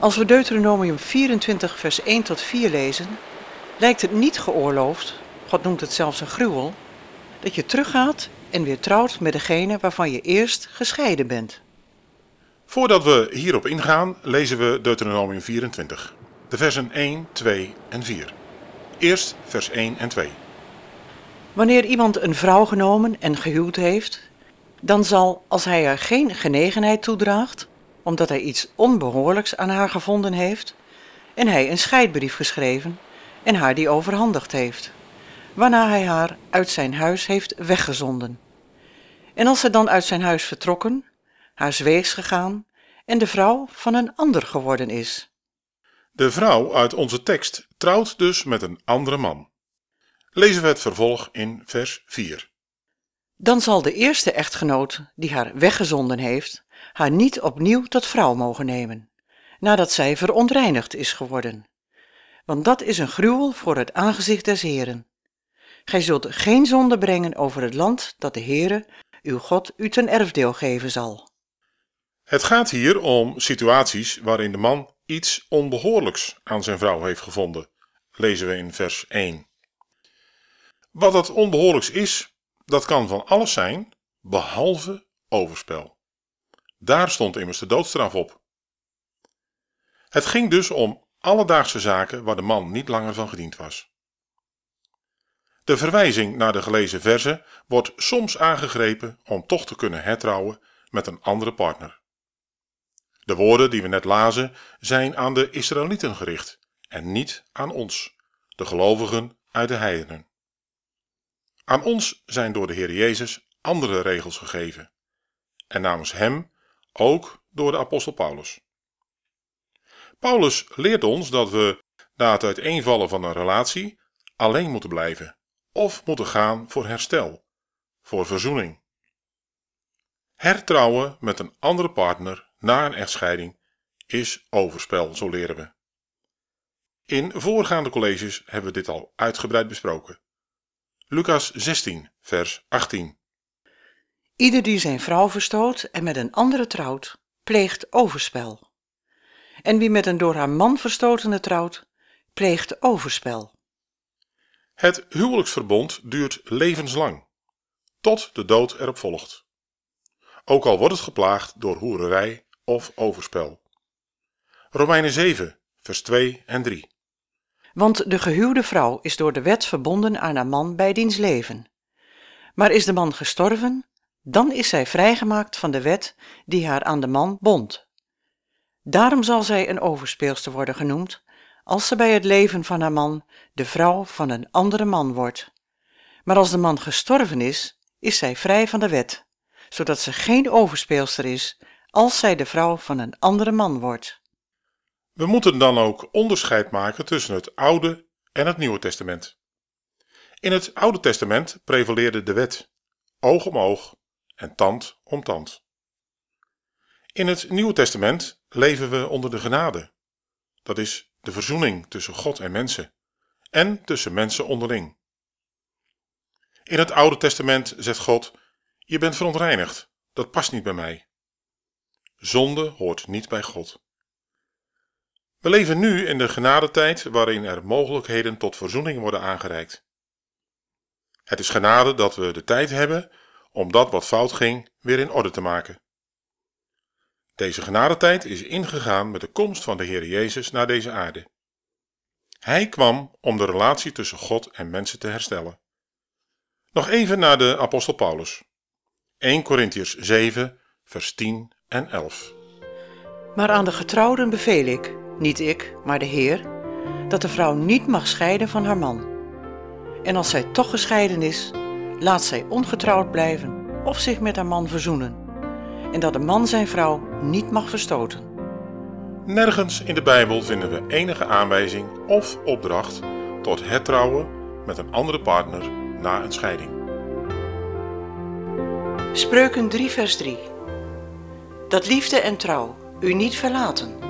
Als we Deuteronomium 24, vers 1 tot 4 lezen, lijkt het niet geoorloofd, God noemt het zelfs een gruwel, dat je teruggaat en weer trouwt met degene waarvan je eerst gescheiden bent. Voordat we hierop ingaan, lezen we Deuteronomium 24, de versen 1, 2 en 4. Eerst vers 1 en 2. Wanneer iemand een vrouw genomen en gehuwd heeft, dan zal, als hij er geen genegenheid toedraagt, omdat hij iets onbehoorlijks aan haar gevonden heeft, en hij een scheidbrief geschreven en haar die overhandigd heeft, waarna hij haar uit zijn huis heeft weggezonden. En als ze dan uit zijn huis vertrokken, haar zweegs gegaan en de vrouw van een ander geworden is. De vrouw uit onze tekst trouwt dus met een andere man. Lezen we het vervolg in vers 4. Dan zal de eerste echtgenoot die haar weggezonden heeft, haar niet opnieuw tot vrouw mogen nemen, nadat zij verontreinigd is geworden. Want dat is een gruwel voor het aangezicht des Heren. Gij zult geen zonde brengen over het land dat de Heere, uw God, u ten erfdeel geven zal. Het gaat hier om situaties waarin de man iets onbehoorlijks aan zijn vrouw heeft gevonden, lezen we in vers 1. Wat dat onbehoorlijks is, dat kan van alles zijn, behalve overspel. Daar stond immers de doodstraf op. Het ging dus om alledaagse zaken waar de man niet langer van gediend was. De verwijzing naar de gelezen verse wordt soms aangegrepen om toch te kunnen hertrouwen met een andere partner. De woorden die we net lazen zijn aan de Israëlieten gericht en niet aan ons, de gelovigen uit de heidenen. Aan ons zijn door de Heer Jezus andere regels gegeven en namens Hem ook door de apostel Paulus. Paulus leert ons dat we na het uiteenvallen van een relatie alleen moeten blijven of moeten gaan voor herstel, voor verzoening. Hertrouwen met een andere partner na een echtscheiding is overspel, zo leren we. In voorgaande colleges hebben we dit al uitgebreid besproken. Lucas 16, vers 18. Ieder die zijn vrouw verstoot en met een andere trouwt, pleegt overspel. En wie met een door haar man verstotene trouwt, pleegt overspel. Het huwelijksverbond duurt levenslang, tot de dood erop volgt. Ook al wordt het geplaagd door hoererij of overspel. Romeinen 7, vers 2 en 3. Want de gehuwde vrouw is door de wet verbonden aan haar man bij diens leven. Maar is de man gestorven, dan is zij vrijgemaakt van de wet die haar aan de man bond. Daarom zal zij een overspeelster worden genoemd, als ze bij het leven van haar man de vrouw van een andere man wordt. Maar als de man gestorven is, is zij vrij van de wet, zodat ze geen overspeelster is, als zij de vrouw van een andere man wordt. We moeten dan ook onderscheid maken tussen het Oude en het Nieuwe Testament. In het Oude Testament prevaleerde de wet, oog om oog en tand om tand. In het Nieuwe Testament leven we onder de genade. Dat is de verzoening tussen God en mensen en tussen mensen onderling. In het Oude Testament zegt God: Je bent verontreinigd, dat past niet bij mij. Zonde hoort niet bij God. We leven nu in de genadetijd waarin er mogelijkheden tot verzoening worden aangereikt. Het is genade dat we de tijd hebben om dat wat fout ging weer in orde te maken. Deze genadetijd is ingegaan met de komst van de Heer Jezus naar deze aarde. Hij kwam om de relatie tussen God en mensen te herstellen. Nog even naar de apostel Paulus. 1 Corinthiërs 7, vers 10 en 11. Maar aan de getrouwden beveel ik, niet ik, maar de Heer, dat de vrouw niet mag scheiden van haar man. En als zij toch gescheiden is, laat zij ongetrouwd blijven of zich met haar man verzoenen, en dat de man zijn vrouw niet mag verstoten. Nergens in de Bijbel vinden we enige aanwijzing of opdracht tot het trouwen met een andere partner na een scheiding. Spreuken 3, vers 3. Dat liefde en trouw u niet verlaten.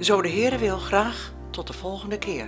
Zo de Heere wil graag tot de volgende keer.